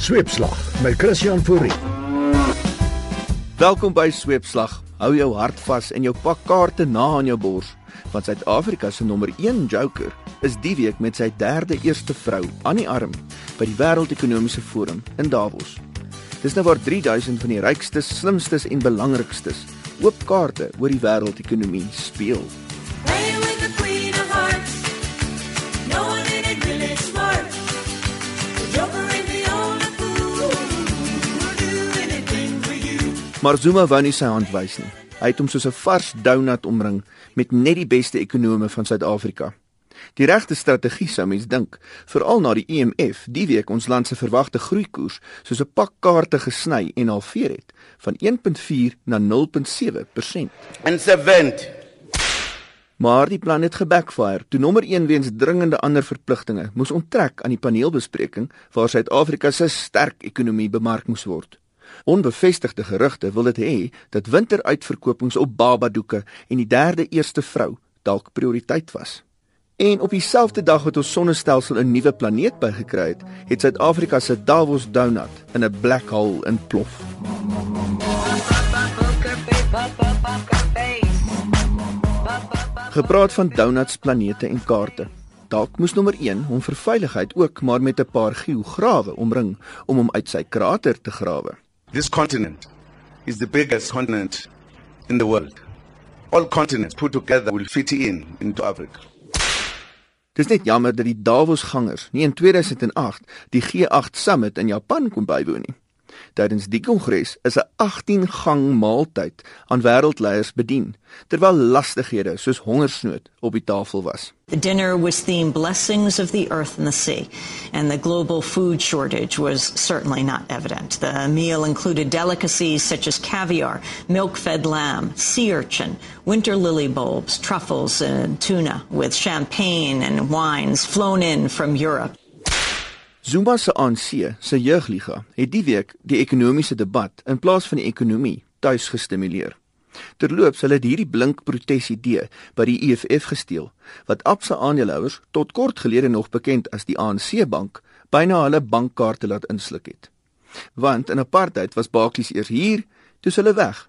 Sweepslag met Christian Fourie. Welkom by Sweepslag. Hou jou hart vas en jou pak kaarte na aan jou bors, want Suid-Afrika se nommer 1 joker is die week met sy derde eerste vrou aan die arm by die Wêreldekonomiese Forum in Davos. Dis nou waar 3000 van die rykstes, slimstes en belangrikstes oop kaarte oor die wêreldekonomie speel. Maar Zuma wou nie sy hand wys nie. Hy het hom soos 'n vars donut omring met net die beste ekonome van Suid-Afrika. Die regte strategie sou mens dink, veral na die IMF die week ons land se verwagte groeikoers soos 'n pak kaarte gesny en halveer het van 1.4 na 0.7%. and 70. Maar die plan het gebackfire toe nommer 1 weens dringende ander verpligtinge moes onttrek aan die paneelbespreking waar Suid-Afrika se sterk ekonomie bemark moes word. Onbevestigde gerugte wil dit hê dat winteruitverkopings op babadoeke en die derde eerste vrou dalk prioriteit was. En op dieselfde dag wat ons sonnestelsel 'n nuwe planeet bygekry het, het Suid-Afrika se Davos donut in 'n black hole ontplof. Gepraat van donuts, planete en kaarte. Dalk moes nommer 1 hom vir veiligheid ook maar met 'n paar geograwe omring om hom uit sy krater te grawe. This continent is the biggest continent in the world. All continents put together will fit in into Africa. Dis net jammer dat die Davos-gangers nie in 2008 die G8 Summit in Japan kon bywoon nie. Tydens die kongres is 'n 18-gang maaltyd aan wêreldleiers bedien, terwyl lastighede soos hongersnood op die tafel was. The dinner was themed Blessings of the Earth and the Sea, and the global food shortage was certainly not evident. The meal included delicacies such as caviar, milk fed lamb, sea urchin, winter lily bulbs, truffles, and tuna, with champagne and wines flown in from Europe. Zuma se ANC, se jeugliga, het die week die ekonomiese debat in plaas van die ekonomie tuis gestimuleer. Terloops, hulle het hierdie blink protesidee by die EFF gesteel wat Absa aandeelhouers tot kort gelede nog bekend as die ANC bank byna hulle bankkaarte laat insluk het. Want in apartheid was Barclays eers hier, toe is hulle weg.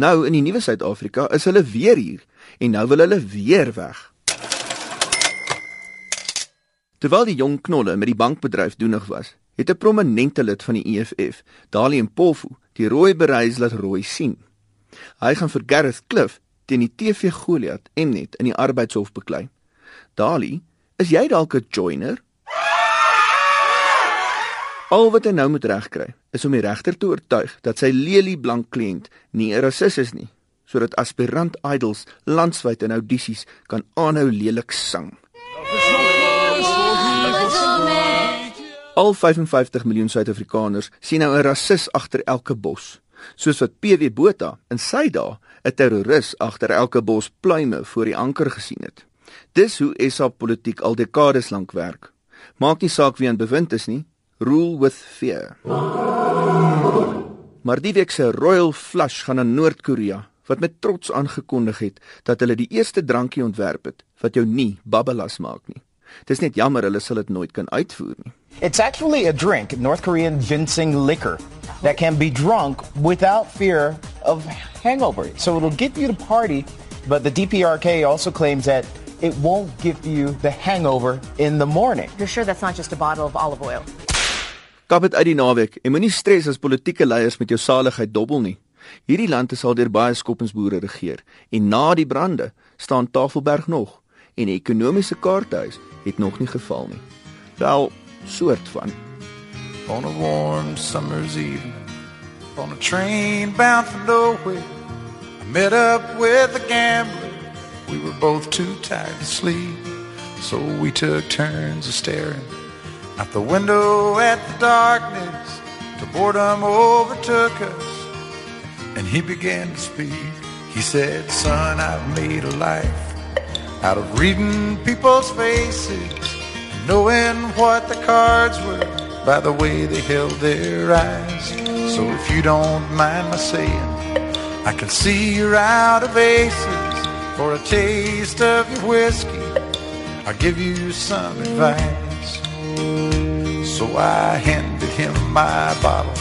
Nou in die nuwe Suid-Afrika is hulle weer hier en nou wil hulle weer weg. Terwyl die jong knolle met die bankbedryf doenig was, het 'n prominente lid van die EFF, Dali Mpofu, die rooi bereis laat rooi sien. Hy gaan vir Gareth Cliff teen die TV Goliath en net in die arbeidshof beklei. Dali, is jy dalk 'n joiner? Al wat hy nou moet regkry, is om die regter te oortuig dat sy lelie blank kliënt nie 'n rasis is nie, sodat aspirant idols landwyd in audisies kan aanhou lelik sing. Al 55 miljoen Suid-Afrikaners sien nou 'n rasis agter elke bos, soos wat PW Botha in sy dae 'n terroris agter elke bos pluime voor die anker gesien het. Dis hoe SA politiek al dekades lank werk. Maak nie saak wie aan bewind is nie, rule with fear. Maar die week se Royal Flush gaan na Noord-Korea wat met trots aangekondig het dat hulle die eerste drankie ontwerp het wat jou nie babbelas maak nie. Dis net jammer hulle sal dit nooit kan uitvoer nie. It's actually a drink, North Korean ginseng liquor, that can be drunk without fear of hangover. So it'll get you to party, but the DPRK also claims that it won't give you the hangover in the morning. You're sure that's not just a bottle of olive oil? Kap dit uit die naweek en moenie stres as politieke leiers met jou saligheid dobbel nie. Hierdie land is al deur baie skoppensboere regeer en na die brande staan Tafelberg nog en die ekonomiese kaarthuis het nog nie geval nie. Wel, soort van. on a warm summer's evening on a train bound for nowhere. I met up with a gambler. We were both too tired to sleep, so we took turns of staring out the window at the darkness. The boredom overtook us, and he began to speak. He said, Son, I've made a life out of reading people's faces, knowing what the cards were by the way they held their eyes. So if you don't mind my saying, I can see you're out of aces for a taste of your whiskey. I'll give you some advice. So I handed him my bottle,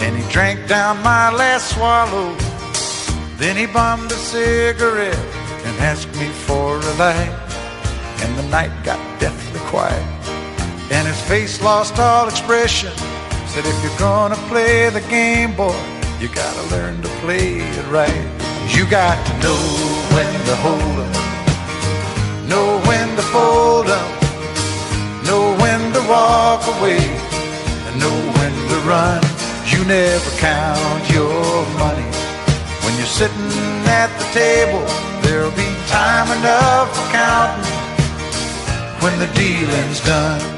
and he drank down my last swallow. Then he bummed a cigarette and asked me for a light, and the night got deathly quiet, and his face lost all expression. Said, if you're gonna play the game, boy, you gotta learn to play it right. You got to know when to hold up, know when to fold up, know when to walk away, and know when to run. You never count your money. When you're sitting at the table, there'll be time enough for counting when the dealing's done.